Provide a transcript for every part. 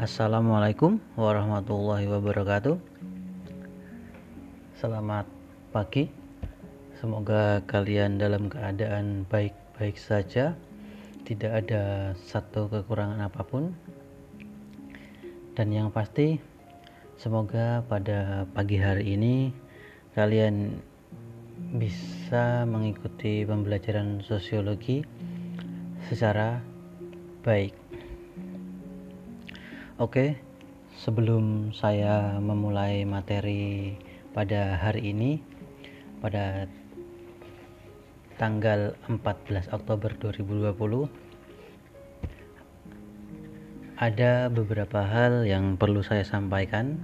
Assalamualaikum warahmatullahi wabarakatuh. Selamat pagi. Semoga kalian dalam keadaan baik-baik saja, tidak ada satu kekurangan apa pun. Dan yang pasti, semoga pada pagi hari ini kalian bisa mengikuti pembelajaran sosiologi secara baik. Oke, sebelum saya memulai materi pada hari ini, pada tanggal 14 Oktober 2020, ada beberapa hal yang perlu saya sampaikan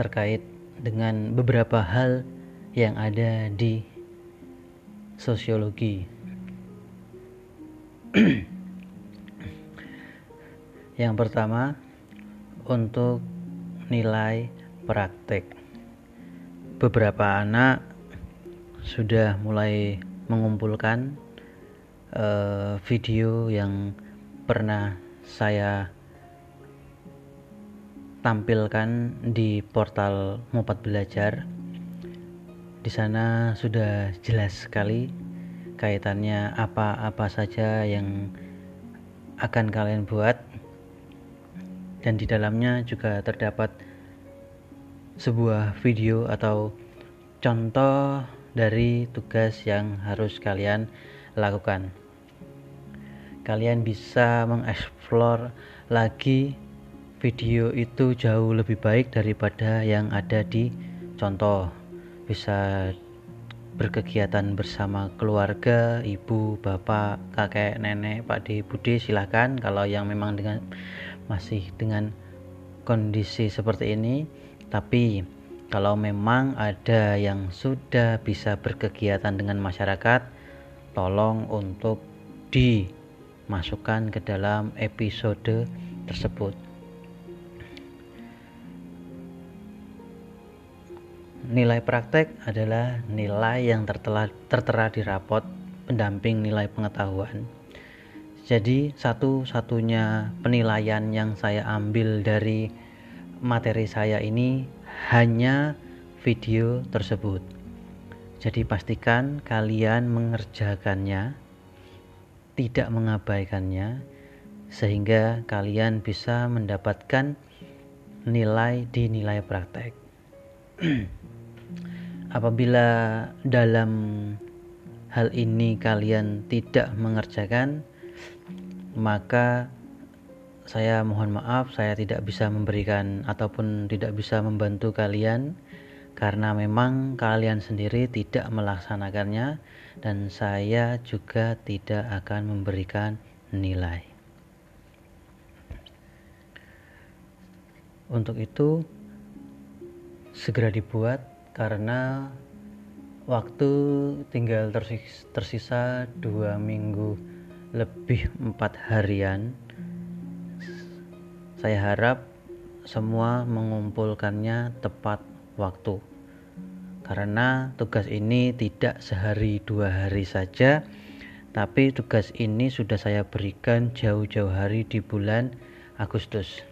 terkait dengan beberapa hal yang ada di sosiologi. Yang pertama, untuk nilai praktek. Beberapa anak sudah mulai mengumpulkan uh, video yang pernah saya tampilkan di portal Mopat Belajar. Di sana sudah jelas sekali kaitannya apa-apa saja yang akan kalian buat dan di dalamnya juga terdapat sebuah video atau contoh dari tugas yang harus kalian lakukan. Kalian bisa mengeksplor lagi video itu jauh lebih baik daripada yang ada di contoh. Bisa berkegiatan bersama keluarga, ibu, bapak, kakek, nenek, pak de, bude silahkan kalau yang memang dengan masih dengan kondisi seperti ini tapi kalau memang ada yang sudah bisa berkegiatan dengan masyarakat tolong untuk dimasukkan ke dalam episode tersebut. Nilai praktek adalah nilai yang tertera, tertera di rapot pendamping nilai pengetahuan jadi satu-satunya penilaian yang saya ambil dari materi saya ini hanya video tersebut. Jadi pastikan kalian mengerjakannya, tidak mengabaikannya sehingga kalian bisa mendapatkan nilai di nilai praktek. Apabila dalam hal ini kalian tidak mengerjakan, maka saya mohon maaf saya tidak bisa memberikan ataupun tidak bisa membantu kalian karena memang kalian sendiri tidak melaksanakannya dan saya juga tidak akan memberikan nilai. Untuk itu segera dibuat karena waktu tinggal tersisa dua minggu lebih empat harian. Saya harap semua mengumpulkannya tepat waktu. Karena tugas ini tidak sehari dua hari saja tapi tugas ini sudah saya berikan jauh-jauh hari di bulan Agustus.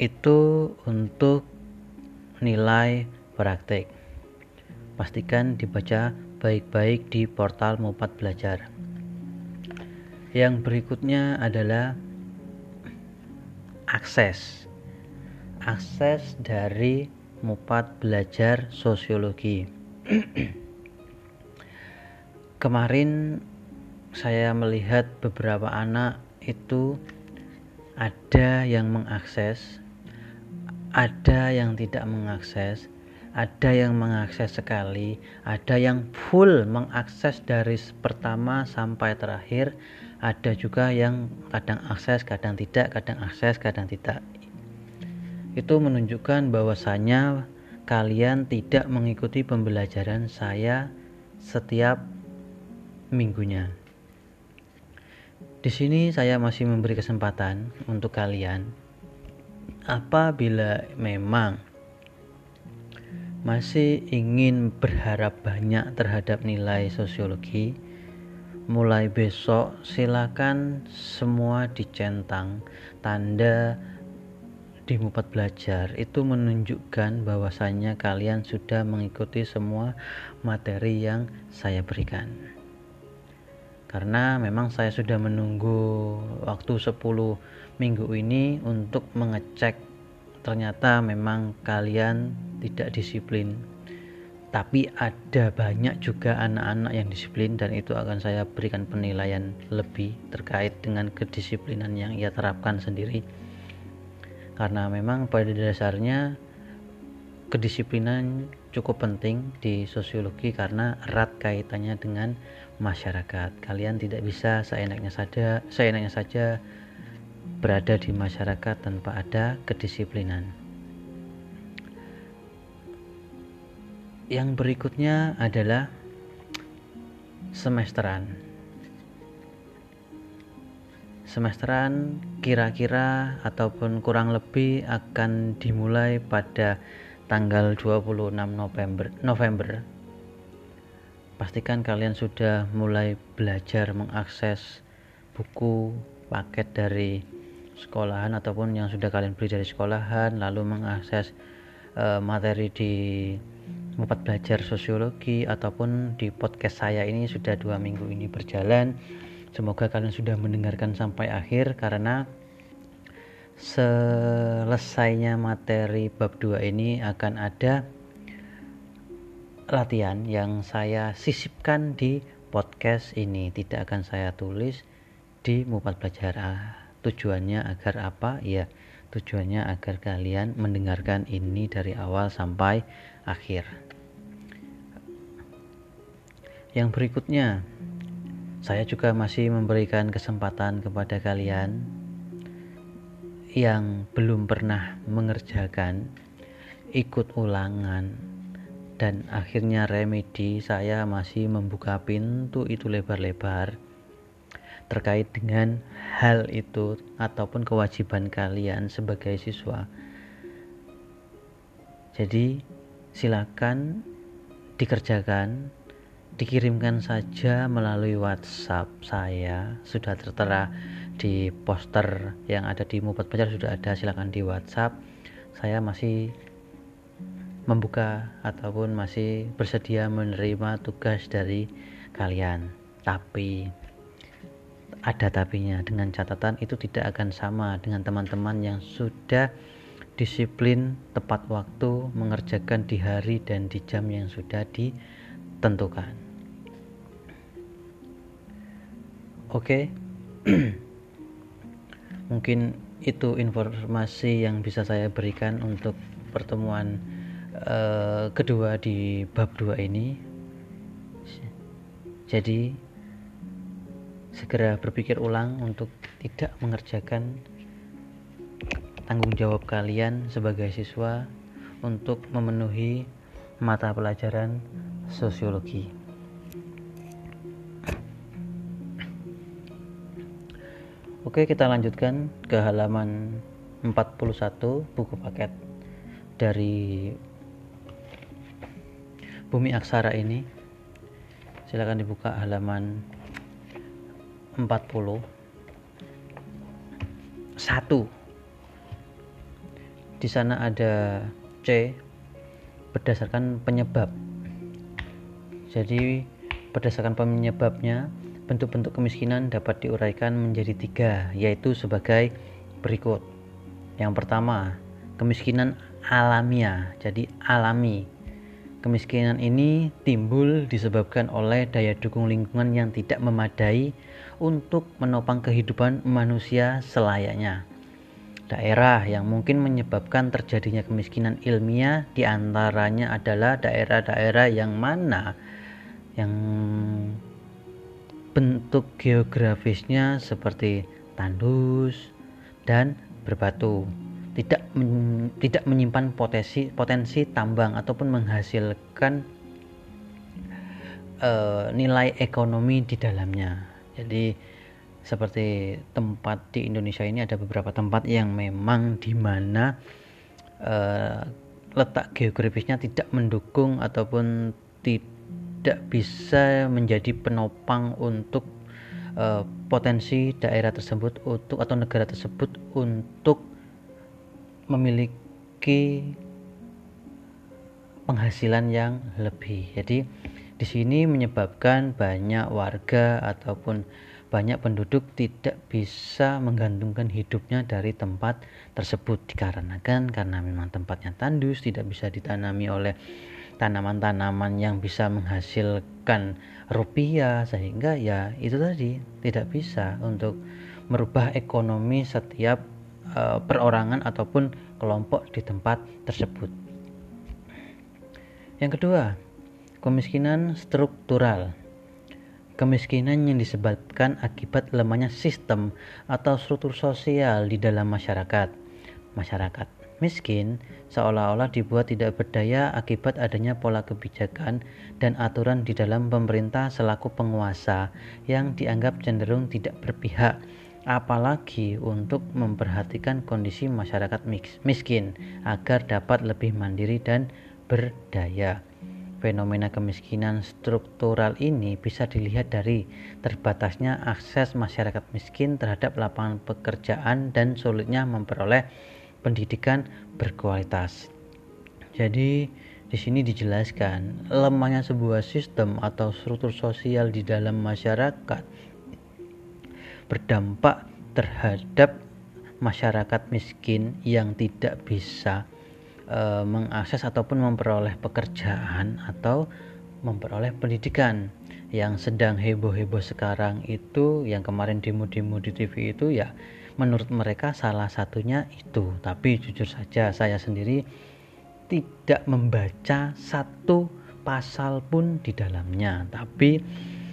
Itu untuk nilai praktek pastikan dibaca baik-baik di portal Mopat Belajar. Yang berikutnya adalah akses. Akses dari Mopat Belajar Sosiologi. Kemarin saya melihat beberapa anak itu ada yang mengakses, ada yang tidak mengakses, ada yang mengakses sekali, ada yang full mengakses dari pertama sampai terakhir, ada juga yang kadang akses, kadang tidak, kadang akses, kadang tidak. Itu menunjukkan bahwasanya kalian tidak mengikuti pembelajaran saya setiap minggunya. Di sini saya masih memberi kesempatan untuk kalian apabila memang masih ingin berharap banyak terhadap nilai sosiologi, mulai besok silakan semua dicentang. Tanda di Mupat Belajar itu menunjukkan bahwasannya kalian sudah mengikuti semua materi yang saya berikan. Karena memang saya sudah menunggu waktu 10 minggu ini untuk mengecek ternyata memang kalian tidak disiplin tapi ada banyak juga anak-anak yang disiplin dan itu akan saya berikan penilaian lebih terkait dengan kedisiplinan yang ia terapkan sendiri karena memang pada dasarnya kedisiplinan cukup penting di sosiologi karena erat kaitannya dengan masyarakat. Kalian tidak bisa seenaknya saja, seenaknya saja berada di masyarakat tanpa ada kedisiplinan. Yang berikutnya adalah semesteran semesteran kira-kira ataupun kurang lebih akan dimulai pada tanggal 26 November November pastikan kalian sudah mulai belajar mengakses buku paket dari sekolahan ataupun yang sudah kalian beli dari sekolahan lalu mengakses uh, materi di empat belajar sosiologi ataupun di podcast saya ini sudah dua minggu ini berjalan. Semoga kalian sudah mendengarkan sampai akhir karena selesainya materi bab 2 ini akan ada latihan yang saya sisipkan di podcast ini. Tidak akan saya tulis di Mupat Belajar tujuannya agar apa? Ya tujuannya agar kalian mendengarkan ini dari awal sampai akhir. Yang berikutnya saya juga masih memberikan kesempatan kepada kalian yang belum pernah mengerjakan ikut ulangan dan akhirnya remedi saya masih membuka pintu itu lebar-lebar terkait dengan hal itu ataupun kewajiban kalian sebagai siswa. Jadi silakan dikerjakan dikirimkan saja melalui WhatsApp saya. Sudah tertera di poster yang ada di Mubat Pacar sudah ada silahkan di WhatsApp. Saya masih membuka ataupun masih bersedia menerima tugas dari kalian. Tapi ada tapinya. Dengan catatan itu tidak akan sama dengan teman-teman yang sudah disiplin tepat waktu mengerjakan di hari dan di jam yang sudah ditentukan. Oke, mungkin itu informasi yang bisa saya berikan untuk pertemuan uh, kedua di bab 2 ini. Jadi, segera berpikir ulang untuk tidak mengerjakan tanggung jawab kalian sebagai siswa untuk memenuhi mata pelajaran sosiologi. Oke, kita lanjutkan ke halaman 41 buku paket dari Bumi Aksara ini. Silakan dibuka halaman 40 satu di sana ada C berdasarkan penyebab jadi berdasarkan penyebabnya bentuk-bentuk kemiskinan dapat diuraikan menjadi tiga, yaitu sebagai berikut. Yang pertama, kemiskinan alamiah, jadi alami. Kemiskinan ini timbul disebabkan oleh daya dukung lingkungan yang tidak memadai untuk menopang kehidupan manusia selayaknya. Daerah yang mungkin menyebabkan terjadinya kemiskinan ilmiah di antaranya adalah daerah-daerah yang mana yang bentuk geografisnya seperti tandus dan berbatu tidak men, tidak menyimpan potensi potensi tambang ataupun menghasilkan uh, nilai ekonomi di dalamnya. Jadi seperti tempat di Indonesia ini ada beberapa tempat yang memang di mana uh, letak geografisnya tidak mendukung ataupun tidak bisa menjadi penopang untuk uh, potensi daerah tersebut untuk atau negara tersebut untuk memiliki penghasilan yang lebih. Jadi di sini menyebabkan banyak warga ataupun banyak penduduk tidak bisa menggantungkan hidupnya dari tempat tersebut dikarenakan karena memang tempatnya tandus tidak bisa ditanami oleh tanaman-tanaman yang bisa menghasilkan rupiah sehingga ya itu tadi tidak bisa untuk merubah ekonomi setiap uh, perorangan ataupun kelompok di tempat tersebut. Yang kedua, kemiskinan struktural Kemiskinan yang disebabkan akibat lemahnya sistem atau struktur sosial di dalam masyarakat. Masyarakat miskin seolah-olah dibuat tidak berdaya akibat adanya pola kebijakan dan aturan di dalam pemerintah selaku penguasa yang dianggap cenderung tidak berpihak apalagi untuk memperhatikan kondisi masyarakat miskin agar dapat lebih mandiri dan berdaya. Fenomena kemiskinan struktural ini bisa dilihat dari terbatasnya akses masyarakat miskin terhadap lapangan pekerjaan dan sulitnya memperoleh pendidikan berkualitas. Jadi di sini dijelaskan lemahnya sebuah sistem atau struktur sosial di dalam masyarakat berdampak terhadap masyarakat miskin yang tidak bisa e, mengakses ataupun memperoleh pekerjaan atau memperoleh pendidikan. Yang sedang heboh-heboh sekarang itu yang kemarin demo-demo di TV itu ya menurut mereka salah satunya itu. Tapi jujur saja saya sendiri tidak membaca satu pasal pun di dalamnya. Tapi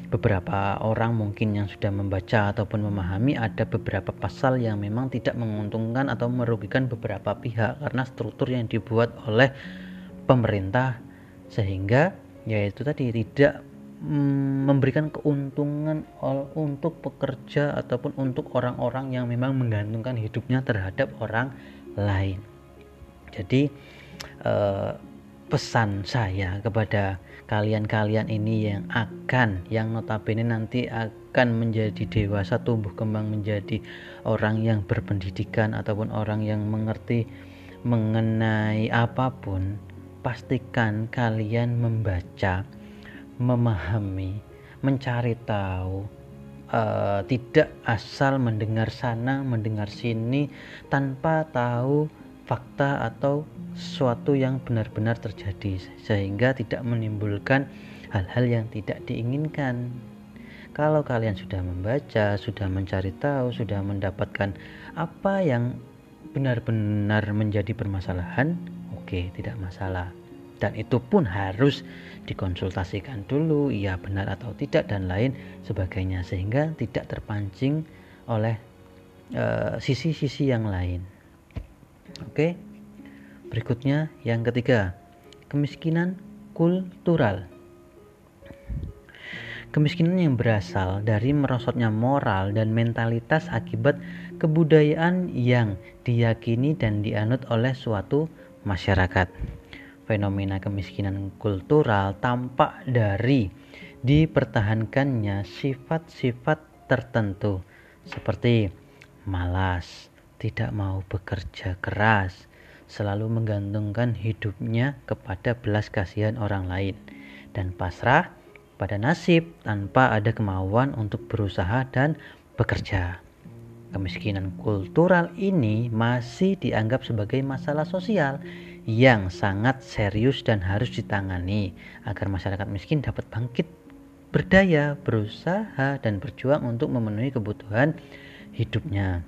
beberapa orang mungkin yang sudah membaca ataupun memahami ada beberapa pasal yang memang tidak menguntungkan atau merugikan beberapa pihak karena struktur yang dibuat oleh pemerintah sehingga yaitu tadi tidak mm, memberikan keuntungan untuk pekerja ataupun untuk orang-orang yang memang menggantungkan hidupnya terhadap orang lain. Jadi eh, pesan saya kepada kalian-kalian ini yang akan yang notabene nanti akan menjadi dewasa tumbuh kembang menjadi orang yang berpendidikan ataupun orang yang mengerti mengenai apa pun pastikan kalian membaca memahami mencari tahu uh, tidak asal mendengar sana mendengar sini tanpa tahu fakta atau sesuatu yang benar-benar terjadi sehingga tidak menimbulkan hal-hal yang tidak diinginkan. Kalau kalian sudah membaca, sudah mencari tahu, sudah mendapatkan apa yang benar-benar menjadi permasalahan, oke, okay, tidak masalah. Dan itu pun harus dikonsultasikan dulu, iya benar atau tidak dan lain sebagainya sehingga tidak terpancing oleh eh, sisi-sisi uh, yang lain. Oke. Berikutnya yang ketiga, kemiskinan kultural. Kemiskinan yang berasal dari merosotnya moral dan mentalitas akibat kebudayaan yang diyakini dan dianut oleh suatu masyarakat. Fenomena kemiskinan kultural tampak dari dipertahankannya sifat-sifat tertentu seperti malas, tidak mau bekerja keras, selalu menggantungkan hidupnya kepada belas kasihan orang lain, dan pasrah pada nasib tanpa ada kemauan untuk berusaha dan bekerja. Kemiskinan kultural ini masih dianggap sebagai masalah sosial yang sangat serius dan harus ditangani agar masyarakat miskin dapat bangkit berdaya, berusaha, dan berjuang untuk memenuhi kebutuhan hidupnya.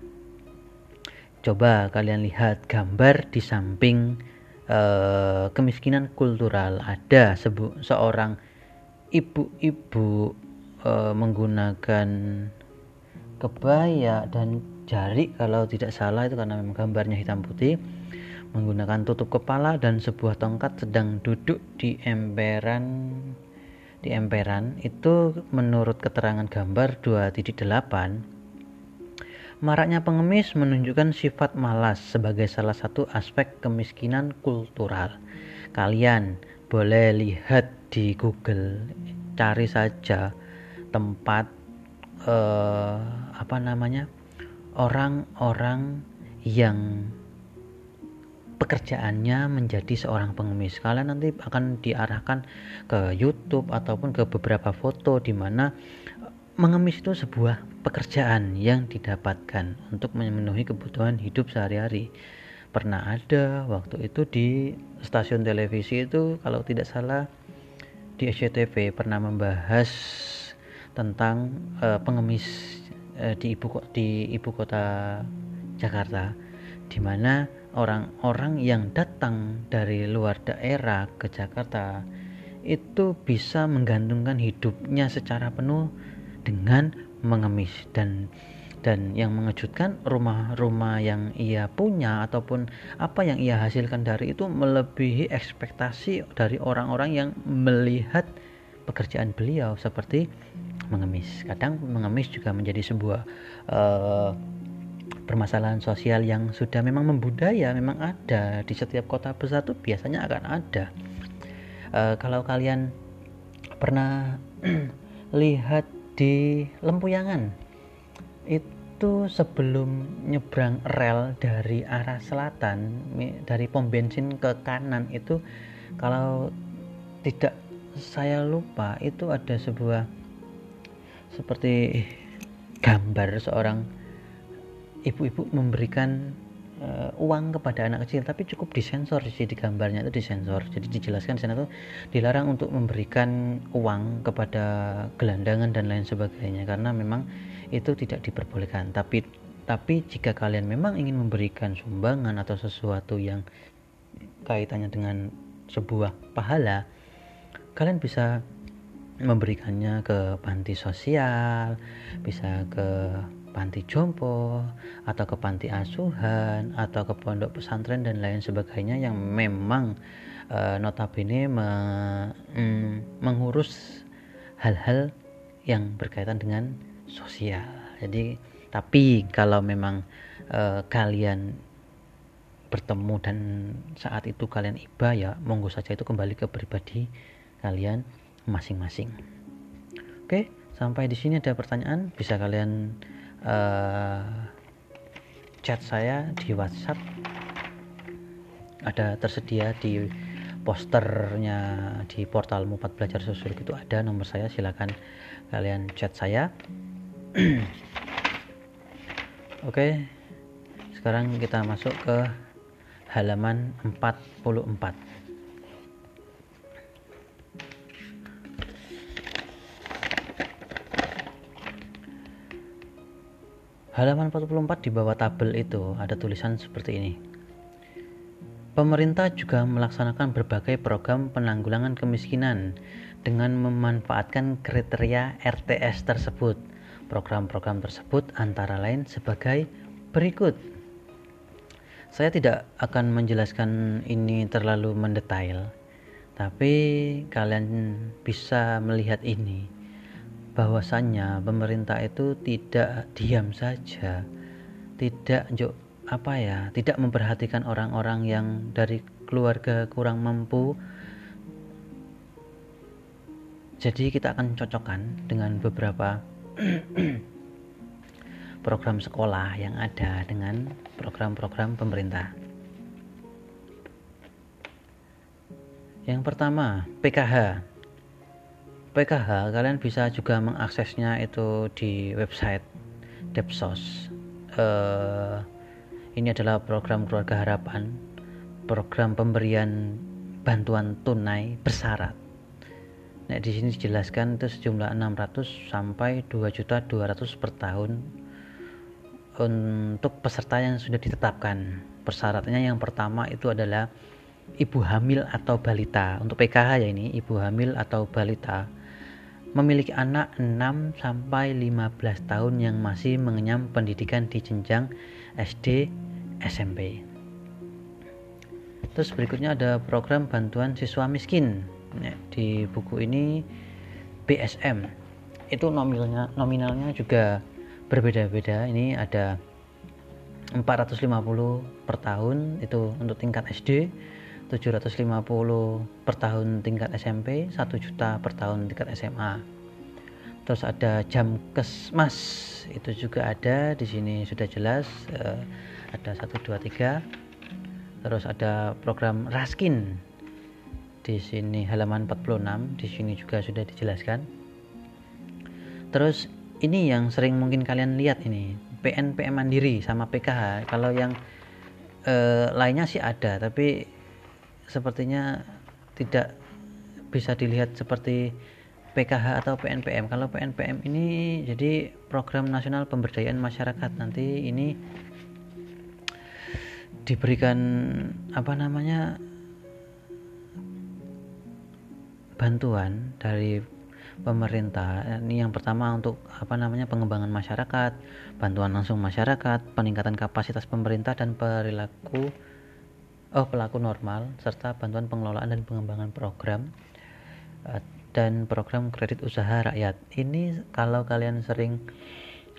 Coba kalian lihat gambar di samping uh, kemiskinan kultural. Ada sebu seorang ibu-ibu uh, menggunakan kebaya dan jari kalau tidak salah itu karena memang gambarnya hitam putih menggunakan tutup kepala dan sebuah tongkat sedang duduk di emperan. Di emperan itu menurut keterangan gambar 2.8 Maraknya pengemis menunjukkan sifat malas sebagai salah satu aspek kemiskinan kultural. Kalian boleh lihat di Google cari saja tempat eh, apa namanya orang-orang yang pekerjaannya menjadi seorang pengemis. Kalian nanti akan diarahkan ke YouTube ataupun ke beberapa foto di mana mengemis itu sebuah pekerjaan yang didapatkan untuk memenuhi kebutuhan hidup sehari-hari. Pernah ada waktu itu di stasiun televisi itu kalau tidak salah di SCTV pernah membahas tentang uh, pengemis uh, di ibu di ibu kota Jakarta di mana orang-orang yang datang dari luar daerah ke Jakarta itu bisa menggantungkan hidupnya secara penuh dengan mengemis dan dan yang mengejutkan rumah-rumah yang ia punya ataupun apa yang ia hasilkan dari itu melebihi ekspektasi dari orang-orang yang melihat pekerjaan beliau seperti mengemis. Kadang mengemis juga menjadi sebuah uh, permasalahan sosial yang sudah memang membudaya memang ada. Di setiap kota besar itu biasanya akan ada. Uh, kalau kalian pernah lihat di Lempuyangan. Itu sebelum nyebrang rel dari arah selatan dari pom bensin ke kanan itu kalau tidak saya lupa itu ada sebuah seperti gambar seorang ibu-ibu memberikan uh, uang kepada anak kecil tapi cukup disensor sih di gambarnya itu disensor. Jadi dijelaskan di sana tuh dilarang untuk memberikan uang kepada gelandangan dan lain sebagainya karena memang itu tidak diperbolehkan. Tapi tapi jika kalian memang ingin memberikan sumbangan atau sesuatu yang kaitannya dengan sebuah pahala kalian bisa memberikannya ke panti sosial bisa ke panti jompo atau ke panti asuhan atau ke pondok pesantren dan lain sebagainya yang memang e, notabene me, mm, mengurus hal-hal yang berkaitan dengan sosial. Jadi tapi kalau memang e, kalian bertemu dan saat itu kalian iba ya monggo saja itu kembali ke pribadi kalian masing-masing. Oke, sampai di sini ada pertanyaan bisa kalian uh, chat saya di WhatsApp. Ada tersedia di posternya di portal Mupat Belajar Sosial itu ada nomor saya silakan kalian chat saya. Oke sekarang kita masuk ke halaman 44 Halaman 44 di bawah tabel itu ada tulisan seperti ini. Pemerintah juga melaksanakan berbagai program penanggulangan kemiskinan dengan memanfaatkan kriteria RTS tersebut. Program-program tersebut antara lain sebagai berikut. Saya tidak akan menjelaskan ini terlalu mendetail, tapi kalian bisa melihat ini bahwasannya pemerintah itu tidak diam saja tidak apa ya tidak memperhatikan orang-orang yang dari keluarga kurang mampu. Jadi kita akan cocokkan dengan beberapa program sekolah yang ada dengan program-program pemerintah. Yang pertama PKH PKH kalian bisa juga mengaksesnya itu di website Depsos. Uh, ini adalah program keluarga harapan program pemberian bantuan tunai bersyarat nah di sini dijelaskan itu sejumlah 600 sampai 2 juta 200 per tahun untuk peserta yang sudah ditetapkan. Persyaratnya yang pertama itu adalah ibu hamil atau balita. Untuk PKH ya ini ibu hamil atau balita memiliki anak 6 sampai 15 tahun yang masih mengenyam pendidikan di jenjang SD SMP. Terus berikutnya ada program bantuan siswa miskin. Ya, di buku ini BSM itu nominalnya nominalnya juga berbeda-beda. Ini ada 450 per tahun itu untuk tingkat SD, 750 per tahun tingkat SMP 1 juta per tahun tingkat SMA terus ada jam kesmas itu juga ada di sini sudah jelas uh, ada 1 2 3 terus ada program Raskin di sini halaman 46 di sini juga sudah dijelaskan. Terus ini yang sering mungkin kalian lihat ini PNPM mandiri sama PKH kalau yang uh, lainnya sih ada tapi sepertinya tidak bisa dilihat seperti PKH atau PNPM. Kalau PNPM ini jadi program nasional pemberdayaan masyarakat. Nanti ini diberikan apa namanya bantuan dari pemerintah. Ini yang pertama untuk apa namanya pengembangan masyarakat, bantuan langsung masyarakat, peningkatan kapasitas pemerintah dan perilaku oh pelaku normal serta bantuan pengelolaan dan pengembangan program uh, dan program kredit usaha rakyat. Ini kalau kalian sering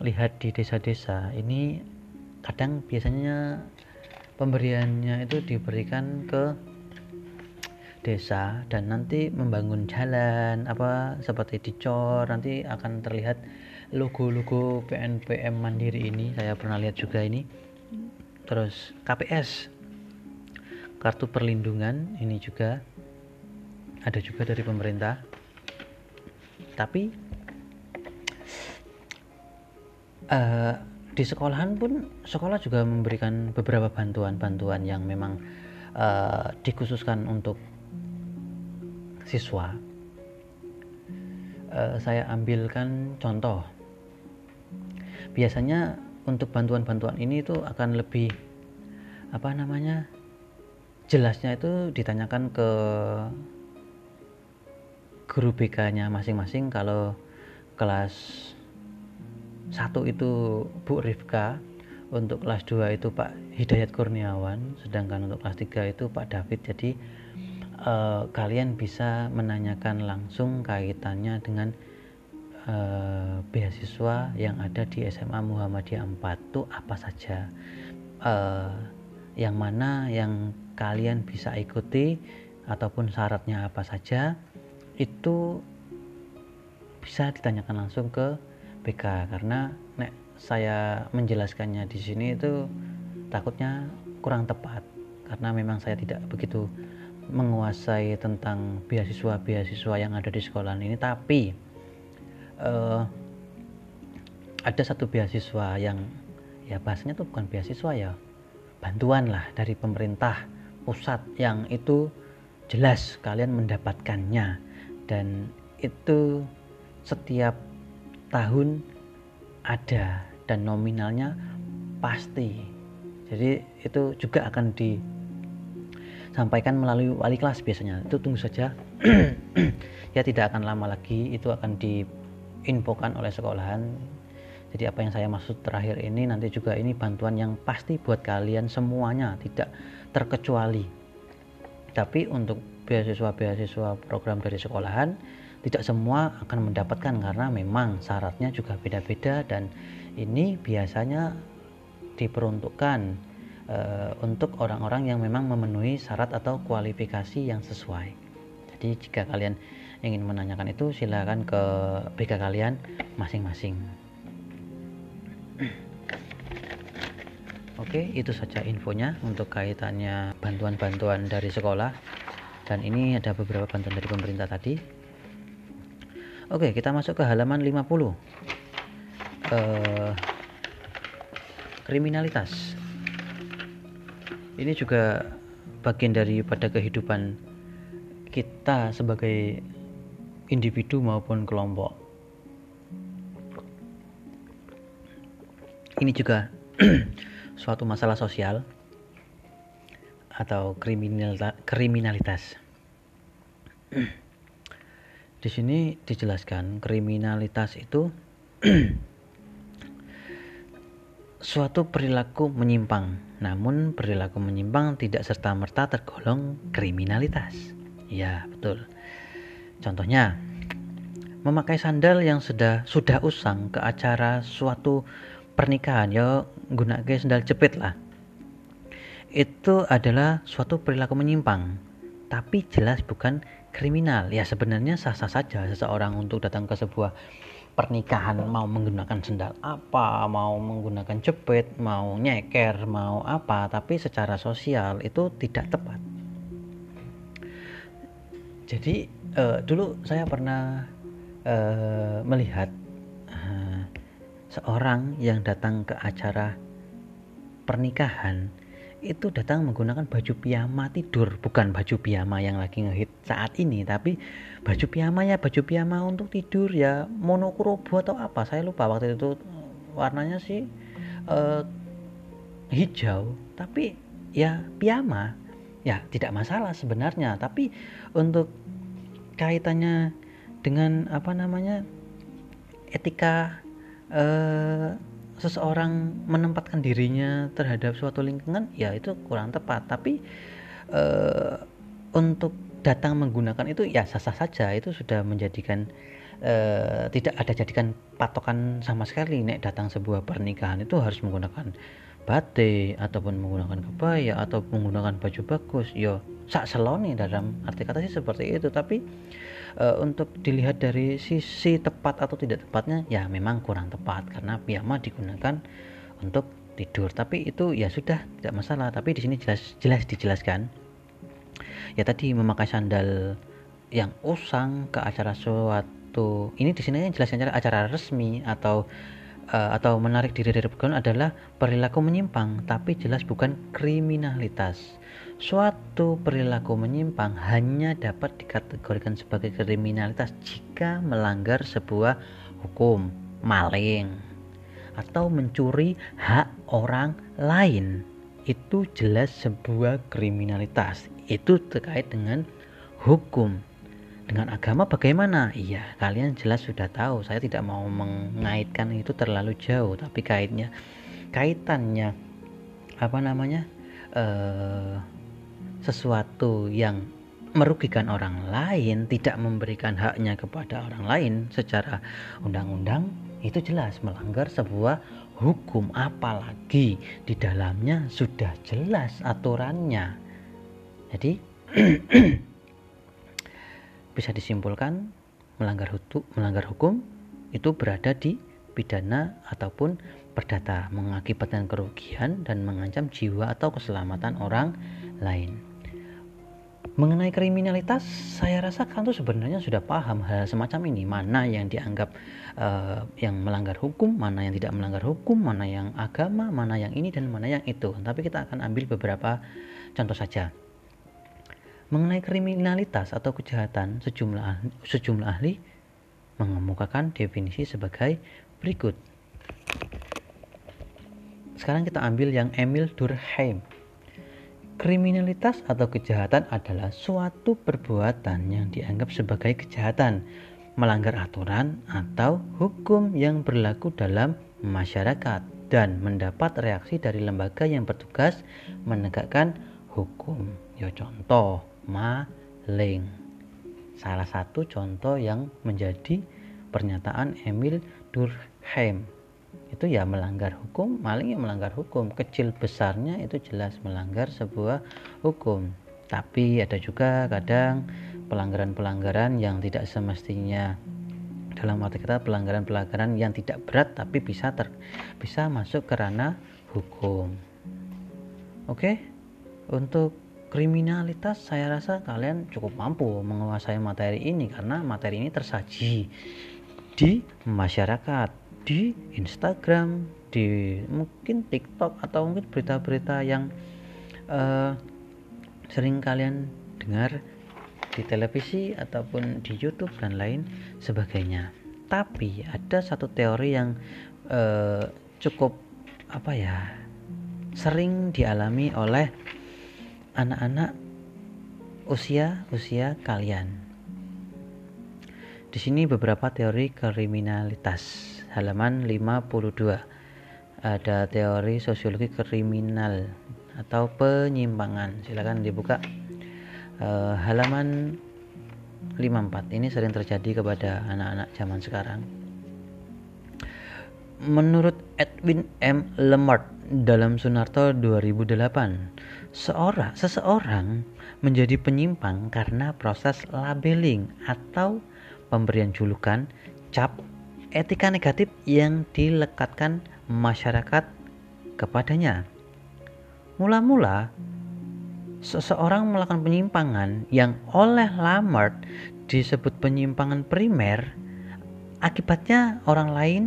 lihat di desa-desa, ini kadang biasanya pemberiannya itu diberikan ke desa dan nanti membangun jalan apa seperti dicor nanti akan terlihat logo-logo PNPM Mandiri ini. Saya pernah lihat juga ini. Terus KPS kartu perlindungan ini juga ada juga dari pemerintah. Tapi uh, di sekolahan pun sekolah juga memberikan beberapa bantuan-bantuan yang memang uh, dikhususkan untuk siswa. Uh, saya ambilkan contoh. Biasanya untuk bantuan-bantuan ini itu akan lebih apa namanya jelasnya itu ditanyakan ke guru BK-nya masing-masing kalau kelas 1 itu Bu Rifka untuk kelas 2 itu Pak Hidayat Kurniawan sedangkan untuk kelas 3 itu Pak David. Jadi eh, kalian bisa menanyakan langsung kaitannya dengan eh, beasiswa yang ada di SMA Muhammadiyah 4 itu apa saja? Eh, yang mana yang kalian bisa ikuti ataupun syaratnya apa saja itu bisa ditanyakan langsung ke BK karena nek saya menjelaskannya di sini itu takutnya kurang tepat. Karena memang saya tidak begitu menguasai tentang beasiswa-beasiswa yang ada di sekolah ini. Tapi uh, ada satu beasiswa yang ya bahasanya tuh bukan beasiswa ya bantuan lah dari pemerintah pusat yang itu jelas kalian mendapatkannya. Dan itu setiap tahun ada dan nominalnya pasti. Jadi itu juga akan disampaikan melalui wali kelas biasanya. Itu tunggu saja. Ya tidak akan lama lagi. Itu akan diinfokan oleh sekolahan. Jadi apa yang saya maksud terakhir ini nanti juga ini bantuan yang pasti buat kalian semuanya. Tidak terkecuali tapi untuk beasiswa-beasiswa program dari sekolahan tidak semua akan mendapatkan karena memang syaratnya juga beda-beda dan ini biasanya diperuntukkan e, untuk orang-orang yang memang memenuhi syarat atau kualifikasi yang sesuai. Jadi jika kalian ingin menanyakan itu silakan ke BK kalian masing-masing. Oke, itu saja infonya untuk kaitannya bantuan-bantuan dari sekolah. Dan ini ada beberapa bantuan dari pemerintah tadi. Oke, kita masuk ke halaman 50. Eh, kriminalitas. Ini juga bagian daripada kehidupan kita sebagai individu maupun kelompok. Ini juga suatu masalah sosial atau kriminalitas. Di sini dijelaskan kriminalitas itu suatu perilaku menyimpang. Namun perilaku menyimpang tidak serta-merta tergolong kriminalitas. Ya, betul. Contohnya, memakai sandal yang sudah sudah usang ke acara suatu pernikahan ya gunake sendal jepit lah itu adalah suatu perilaku menyimpang, tapi jelas bukan kriminal. Ya sebenarnya sah-sah saja seseorang untuk datang ke sebuah pernikahan mau menggunakan sendal apa, mau menggunakan jepit, mau nyeker, mau apa, tapi secara sosial itu tidak tepat. Jadi uh, dulu saya pernah uh, melihat seorang yang datang ke acara pernikahan itu datang menggunakan baju piyama tidur. Bukan baju piyama yang lagi ngehit saat ini tapi baju piyama ya baju piyama untuk tidur ya. Monokromo atau apa saya lupa. Waktu itu warnanya sih uh, hijau tapi ya piyama. Ya tidak masalah sebenarnya. Tapi untuk kaitannya dengan apa namanya etika uh, seseorang menempatkan dirinya terhadap suatu lingkungan ya itu kurang tepat. Tapi uh, untuk datang menggunakan itu ya sah-sah saja. Itu sudah menjadikan uh, tidak ada jadikan patokan sama sekali. Nek datang sebuah pernikahan itu harus menggunakan batik ataupun menggunakan kebaya atau menggunakan baju bagus. Yo sak seloni dalam arti kata sih seperti itu. Tapi uh, untuk dilihat dari sisi tepat atau tidak tepatnya ya memang kurang tepat karena piyama digunakan untuk tidur. Tapi itu ya sudah tidak masalah. Tapi di sini jelas jelas dijelaskan. Ya tadi memakai sandal yang usang ke acara suatu ini di sini jelaskan acara resmi atau uh, atau menarik diri dari pegangan adalah perilaku menyimpang tapi jelas bukan kriminalitas Suatu perilaku menyimpang hanya dapat dikategorikan sebagai kriminalitas jika melanggar sebuah hukum, maling, atau mencuri hak orang lain. Itu jelas sebuah kriminalitas. Itu terkait dengan hukum. Dengan agama bagaimana? Iya, kalian jelas sudah tahu. Saya tidak mau mengaitkan itu terlalu jauh, tapi kaitnya kaitannya apa namanya? Uh, sesuatu yang merugikan orang lain, tidak memberikan haknya kepada orang lain secara undang-undang, itu jelas melanggar sebuah hukum, apalagi di dalamnya sudah jelas aturannya. Jadi, bisa disimpulkan melanggar hukum, melanggar hukum itu berada di pidana ataupun perdata mengakibatkan kerugian dan mengancam jiwa atau keselamatan orang lain. Mengenai kriminalitas, saya rasa kan tuh sebenarnya sudah paham hal semacam ini. Mana yang dianggap uh, yang melanggar hukum, mana yang tidak melanggar hukum, mana yang agama, mana yang ini dan mana yang itu. Tapi kita akan ambil beberapa contoh saja. Mengenai kriminalitas atau kejahatan, sejumlah sejumlah ahli mengemukakan definisi sebagai berikut. Sekarang kita ambil yang Emil Durkheim Kriminalitas atau kejahatan adalah suatu perbuatan yang dianggap sebagai kejahatan, melanggar aturan atau hukum yang berlaku dalam masyarakat dan mendapat reaksi dari lembaga yang bertugas menegakkan hukum. Ya contoh, maling. Salah satu contoh yang menjadi pernyataan Emil Durkheim. Itu ya melanggar hukum maling yang melanggar hukum. Kecil besarnya itu jelas melanggar sebuah hukum. Tapi ada juga kadang pelanggaran-pelanggaran yang tidak semestinya. Dalam arti kata pelanggaran-pelanggaran yang tidak berat tapi bisa ter, bisa masuk ke ranah hukum. Oke? Untuk kriminalitas saya rasa kalian cukup mampu menguasai materi ini karena materi ini tersaji di masyarakat di Instagram, di mungkin TikTok atau mungkin berita-berita yang uh, sering kalian dengar di televisi ataupun di YouTube dan lain sebagainya. Tapi ada satu teori yang uh, cukup apa ya sering dialami oleh anak-anak usia usia kalian. Di sini beberapa teori kriminalitas. Halaman 52 ada teori sosiologi kriminal atau penyimpangan. Silakan dibuka. Uh, halaman 54 ini sering terjadi kepada anak-anak zaman sekarang. Menurut Edwin M. Lemert dalam Sunarto 2008, seorang seseorang menjadi penyimpang karena proses labeling atau pemberian julukan, cap, etika negatif yang dilekatkan masyarakat kepadanya. Mula-mula, seseorang melakukan penyimpangan yang oleh Lamert disebut penyimpangan primer, akibatnya orang lain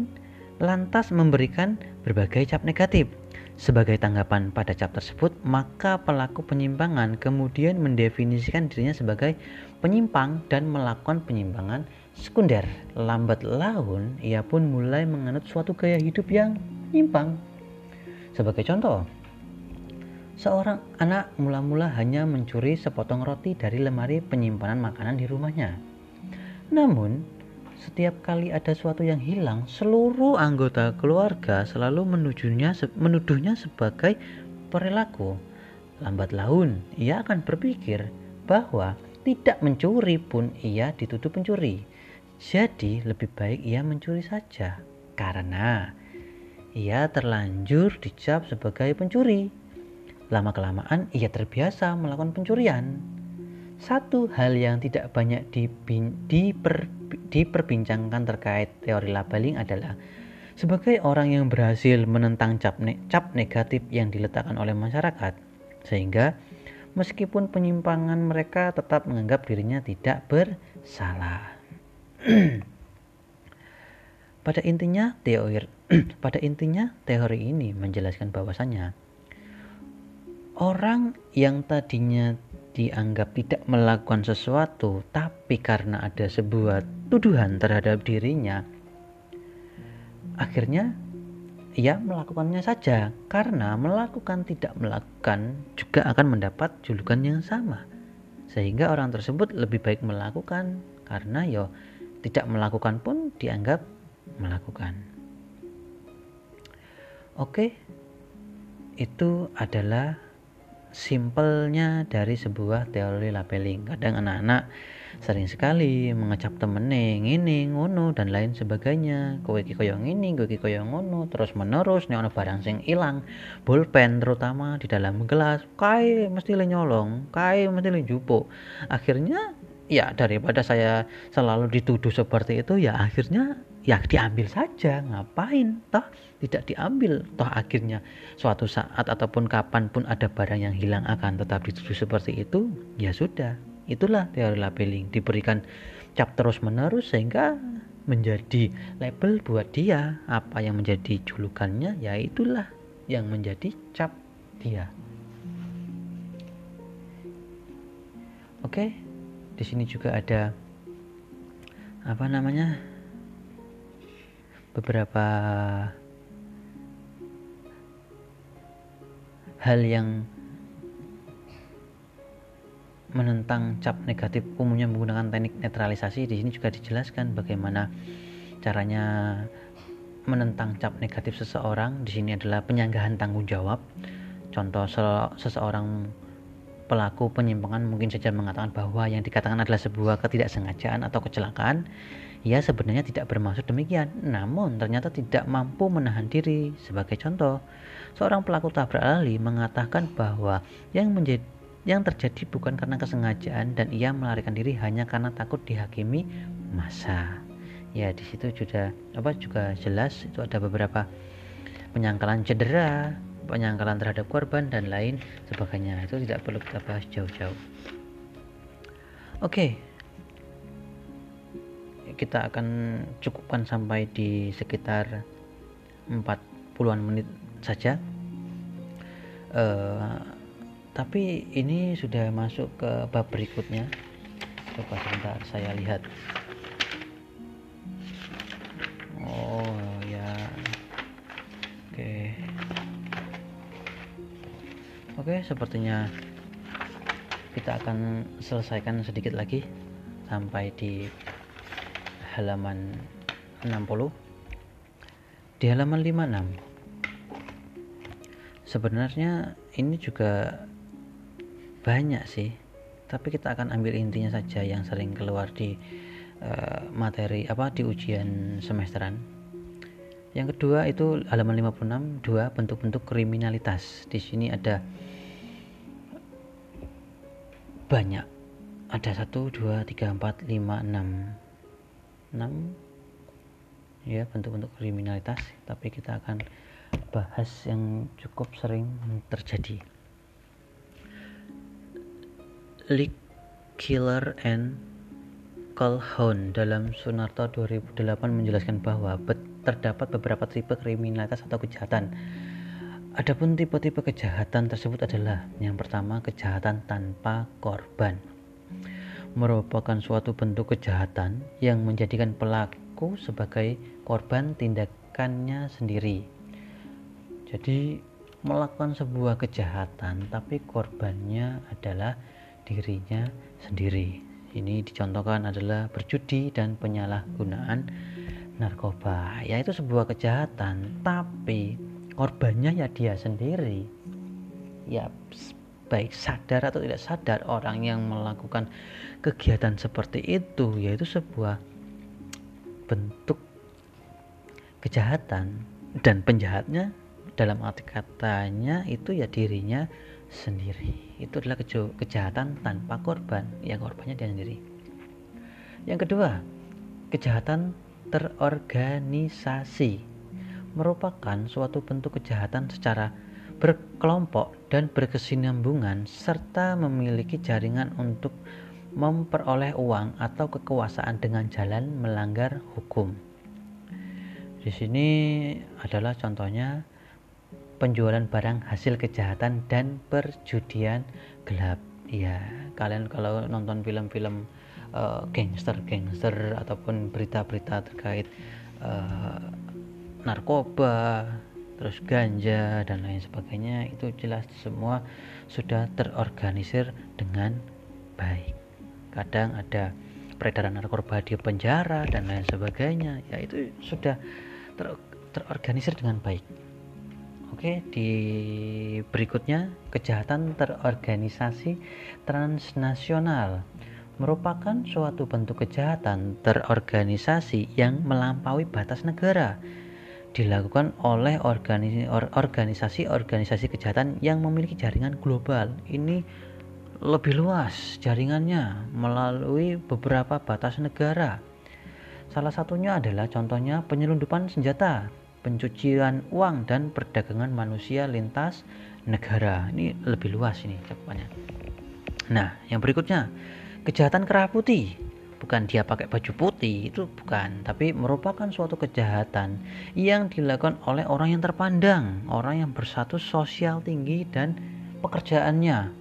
lantas memberikan berbagai cap negatif. Sebagai tanggapan pada cap tersebut, maka pelaku penyimpangan kemudian mendefinisikan dirinya sebagai penyimpang dan melakukan penyimpangan sekunder. Lambat laun, ia pun mulai menganut suatu gaya hidup yang menyimpang. Sebagai contoh, seorang anak mula-mula hanya mencuri sepotong roti dari lemari penyimpanan makanan di rumahnya. Namun, setiap kali ada sesuatu yang hilang, seluruh anggota keluarga selalu menujunya, menuduhnya sebagai perilaku. Lambat laun, ia akan berpikir bahwa tidak mencuri pun ia dituduh pencuri. Jadi lebih baik ia mencuri saja karena ia terlanjur dicap sebagai pencuri. Lama-kelamaan ia terbiasa melakukan pencurian. Satu hal yang tidak banyak diper, diperbincangkan terkait teori labeling adalah sebagai orang yang berhasil menentang cap, ne cap negatif yang diletakkan oleh masyarakat, sehingga meskipun penyimpangan mereka tetap menganggap dirinya tidak bersalah. pada intinya teori pada intinya teori ini menjelaskan bahwasanya orang yang tadinya dianggap tidak melakukan sesuatu, tapi karena ada sebuah tuduhan terhadap dirinya, akhirnya ia melakukannya saja. Karena melakukan tidak melakukan juga akan mendapat julukan yang sama. Sehingga orang tersebut lebih baik melakukan. Karena yo tidak melakukan pun dianggap melakukan. Oke itu adalah simpelnya dari sebuah teori labeling. Kadang anak-anak sering sekali mengecap temennya ini ngono dan lain sebagainya. Kowe iki koyo ini kowe iki koyo ngono terus menerus nih ono barang sing hilang pulpen terutama di dalam gelas kae mesti le nyolong kae mesti le jupuk akhirnya ya daripada saya selalu dituduh seperti itu ya akhirnya ya diambil saja. Ngapain? Toh tidak diambil. Toh akhirnya suatu saat ataupun kapan pun ada barang yang hilang akan tetap dituduh seperti itu ya sudah itulah teori labeling. Diberikan cap terus menerus sehingga menjadi label buat dia. Apa yang menjadi julukannya? Ya itulah yang menjadi cap dia. Oke di sini juga ada apa namanya beberapa hal yang menentang cap negatif umumnya menggunakan teknik netralisasi di sini juga dijelaskan bagaimana caranya menentang cap negatif seseorang. Di sini adalah penyanggahan tanggung jawab. Contoh seseorang pelaku penyimpangan mungkin saja mengatakan bahwa yang dikatakan adalah sebuah ketidaksengajaan atau kecelakaan. Ia sebenarnya tidak bermaksud demikian, namun ternyata tidak mampu menahan diri. Sebagai contoh, seorang pelaku tabrak lari mengatakan bahwa yang menjadi yang terjadi bukan karena kesengajaan dan ia melarikan diri hanya karena takut dihakimi masa. Ya, di situ juga apa juga jelas itu ada beberapa penyangkalan cedera, penyangkalan terhadap korban dan lain sebagainya. Itu tidak perlu kita bahas jauh-jauh. Oke, kita akan cukupkan sampai di sekitar 40-an menit saja uh, tapi ini sudah masuk ke bab berikutnya. Coba sebentar saya lihat. Oh ya. Oke. Oke sepertinya kita akan selesaikan sedikit lagi sampai di halaman 60 di halaman 56 sebenarnya ini juga banyak sih. Tapi kita akan ambil intinya saja yang sering keluar di uh, materi apa di ujian semesteran. Yang kedua itu halaman 56 dua bentuk-bentuk kriminalitas. Di sini ada banyak. Ada satu dua tiga empat lima enam. Enam. Ya bentuk-bentuk kriminalitas. Tapi kita akan bahas yang cukup sering terjadi Leak Killer and Calhoun dalam Sunarto 2008 menjelaskan bahwa terdapat beberapa tipe kriminalitas atau kejahatan. Adapun tipe-tipe kejahatan tersebut adalah yang pertama kejahatan tanpa korban. Merupakan suatu bentuk kejahatan yang menjadikan pelaku sebagai korban tindakannya sendiri. Jadi melakukan sebuah kejahatan tapi korbannya adalah dirinya sendiri. Ini dicontohkan adalah berjudi dan penyalahgunaan narkoba. Ya itu sebuah kejahatan, tapi korbannya ya dia sendiri. Ya baik sadar atau tidak sadar orang yang melakukan kegiatan seperti itu yaitu sebuah bentuk kejahatan dan penjahatnya dalam arti katanya itu ya dirinya sendiri. Itu adalah kejahatan tanpa korban. Yang korbannya dia sendiri. Yang kedua kejahatan terorganisasi merupakan suatu bentuk kejahatan secara berkelompok dan berkesinambungan serta memiliki jaringan untuk memperoleh uang atau kekuasaan dengan jalan melanggar hukum. Di sini adalah contohnya penjualan barang hasil kejahatan dan perjudian gelap. Ya kalian kalau nonton film-film uh, gangster-gangster ataupun berita-berita terkait uh, narkoba terus ganja dan lain sebagainya itu jelas semua sudah terorganisir dengan baik. Kadang ada peredaran narkoba di penjara dan lain sebagainya. Ya itu sudah ter terorganisir dengan baik Oke, di berikutnya kejahatan terorganisasi transnasional merupakan suatu bentuk kejahatan terorganisasi yang melampaui batas negara dilakukan oleh organisasi-organisasi kejahatan yang memiliki jaringan global. Ini lebih luas jaringannya melalui beberapa batas negara. Salah satunya adalah contohnya penyelundupan senjata pencucian uang dan perdagangan manusia lintas negara. Ini lebih luas ini cakupannya. Nah, yang berikutnya, kejahatan kerah putih. Bukan dia pakai baju putih, itu bukan, tapi merupakan suatu kejahatan yang dilakukan oleh orang yang terpandang, orang yang bersatu sosial tinggi dan pekerjaannya.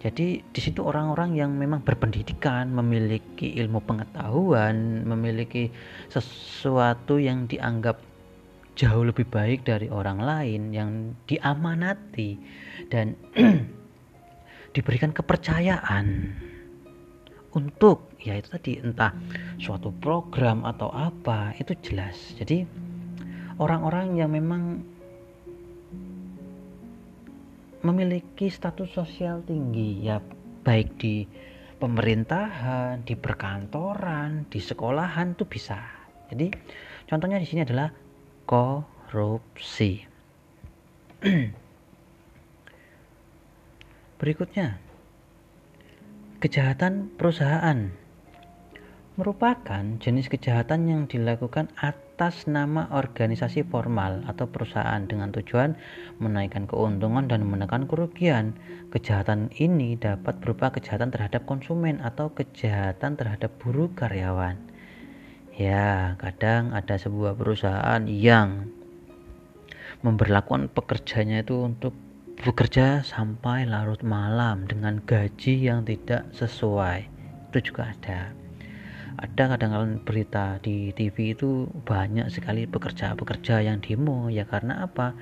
Jadi di situ orang-orang yang memang berpendidikan, memiliki ilmu pengetahuan, memiliki sesuatu yang dianggap jauh lebih baik dari orang lain yang diamanati dan diberikan kepercayaan untuk ya itu tadi entah suatu program atau apa itu jelas jadi orang-orang yang memang memiliki status sosial tinggi ya baik di pemerintahan, di perkantoran, di sekolahan itu bisa. Jadi contohnya di sini adalah korupsi. Berikutnya, kejahatan perusahaan merupakan jenis kejahatan yang dilakukan atas nama organisasi formal atau perusahaan dengan tujuan menaikkan keuntungan dan menekan kerugian. Kejahatan ini dapat berupa kejahatan terhadap konsumen atau kejahatan terhadap buruh karyawan. Ya, kadang ada sebuah perusahaan yang memperlakukan pekerjanya itu untuk bekerja sampai larut malam dengan gaji yang tidak sesuai. Itu juga ada. Ada kadang-kadang berita di TV itu banyak sekali pekerja-pekerja yang demo ya karena apa?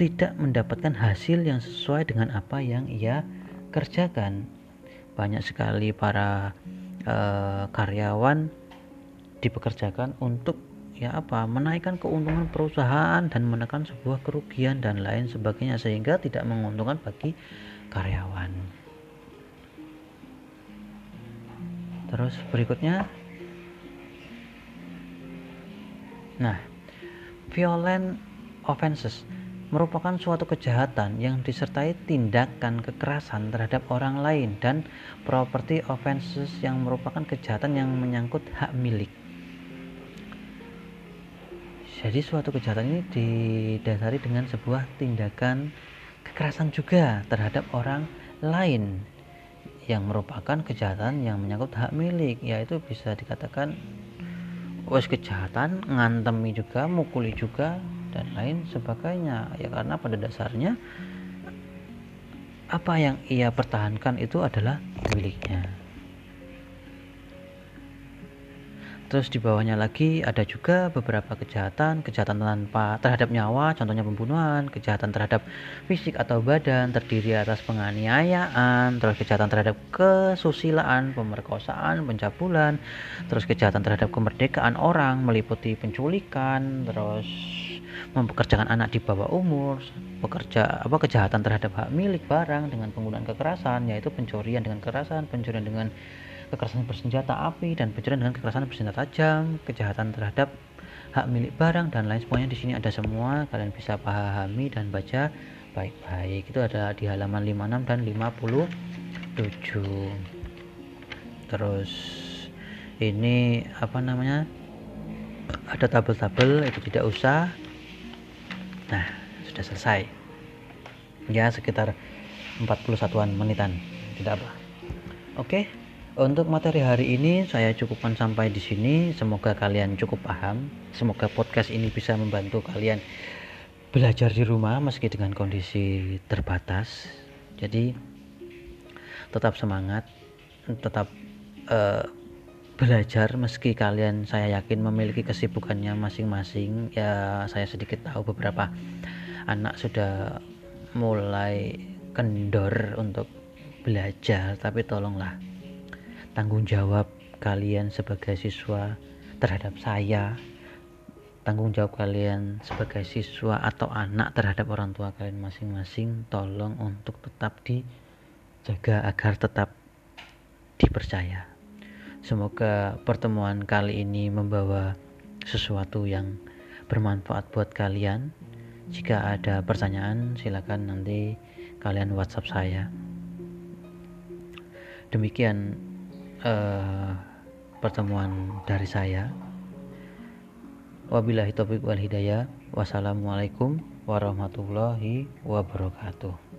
Tidak mendapatkan hasil yang sesuai dengan apa yang ia kerjakan. Banyak sekali para uh, karyawan dipekerjakan untuk ya apa menaikkan keuntungan perusahaan dan menekan sebuah kerugian dan lain sebagainya sehingga tidak menguntungkan bagi karyawan. Terus berikutnya Nah, violent offenses merupakan suatu kejahatan yang disertai tindakan kekerasan terhadap orang lain dan property offenses yang merupakan kejahatan yang menyangkut hak milik. Jadi suatu kejahatan ini didasari dengan sebuah tindakan kekerasan juga terhadap orang lain yang merupakan kejahatan yang menyangkut hak milik yaitu bisa dikatakan wes kejahatan ngantemi juga mukuli juga dan lain sebagainya. Ya karena pada dasarnya apa yang ia pertahankan itu adalah miliknya Terus di bawahnya lagi ada juga beberapa kejahatan, kejahatan tanpa terhadap nyawa, contohnya pembunuhan, kejahatan terhadap fisik atau badan terdiri atas penganiayaan, terus kejahatan terhadap kesusilaan, pemerkosaan, pencabulan, terus kejahatan terhadap kemerdekaan orang meliputi penculikan, terus mempekerjakan anak di bawah umur, bekerja apa kejahatan terhadap hak milik barang dengan penggunaan kekerasan yaitu pencurian dengan kekerasan, pencurian dengan kekerasan bersenjata api dan pencurian dengan kekerasan bersenjata tajam, kejahatan terhadap hak milik barang dan lain semuanya di sini ada semua. Kalian bisa pahami dan baca baik-baik. Itu ada di halaman 56 dan 57. Terus ini apa namanya? Ada tabel-tabel itu tidak usah. Nah, sudah selesai. Ya, sekitar 41-an menitan. Tidak apa. Oke. Okay. Untuk materi hari ini saya cukupkan sampai di sini. Semoga kalian cukup paham. Semoga podcast ini bisa membantu kalian belajar di rumah meski dengan kondisi terbatas. Jadi tetap semangat, tetap uh, belajar meski kalian saya yakin memiliki kesibukannya masing-masing. Ya saya sedikit tahu beberapa anak sudah mulai kendor untuk belajar, tapi tolonglah tanggung jawab kalian sebagai siswa terhadap saya tanggung jawab kalian sebagai siswa atau anak terhadap orang tua kalian masing-masing tolong untuk tetap dijaga agar tetap dipercaya. Semoga pertemuan kali ini membawa sesuatu yang bermanfaat buat kalian. Jika ada pertanyaan silakan nanti kalian whatsapp saya. Demikian uh, pertemuan dari saya. Wabillahi taufiq wal hidayah. Wassalamualaikum warahmatullahi wabarakatuh.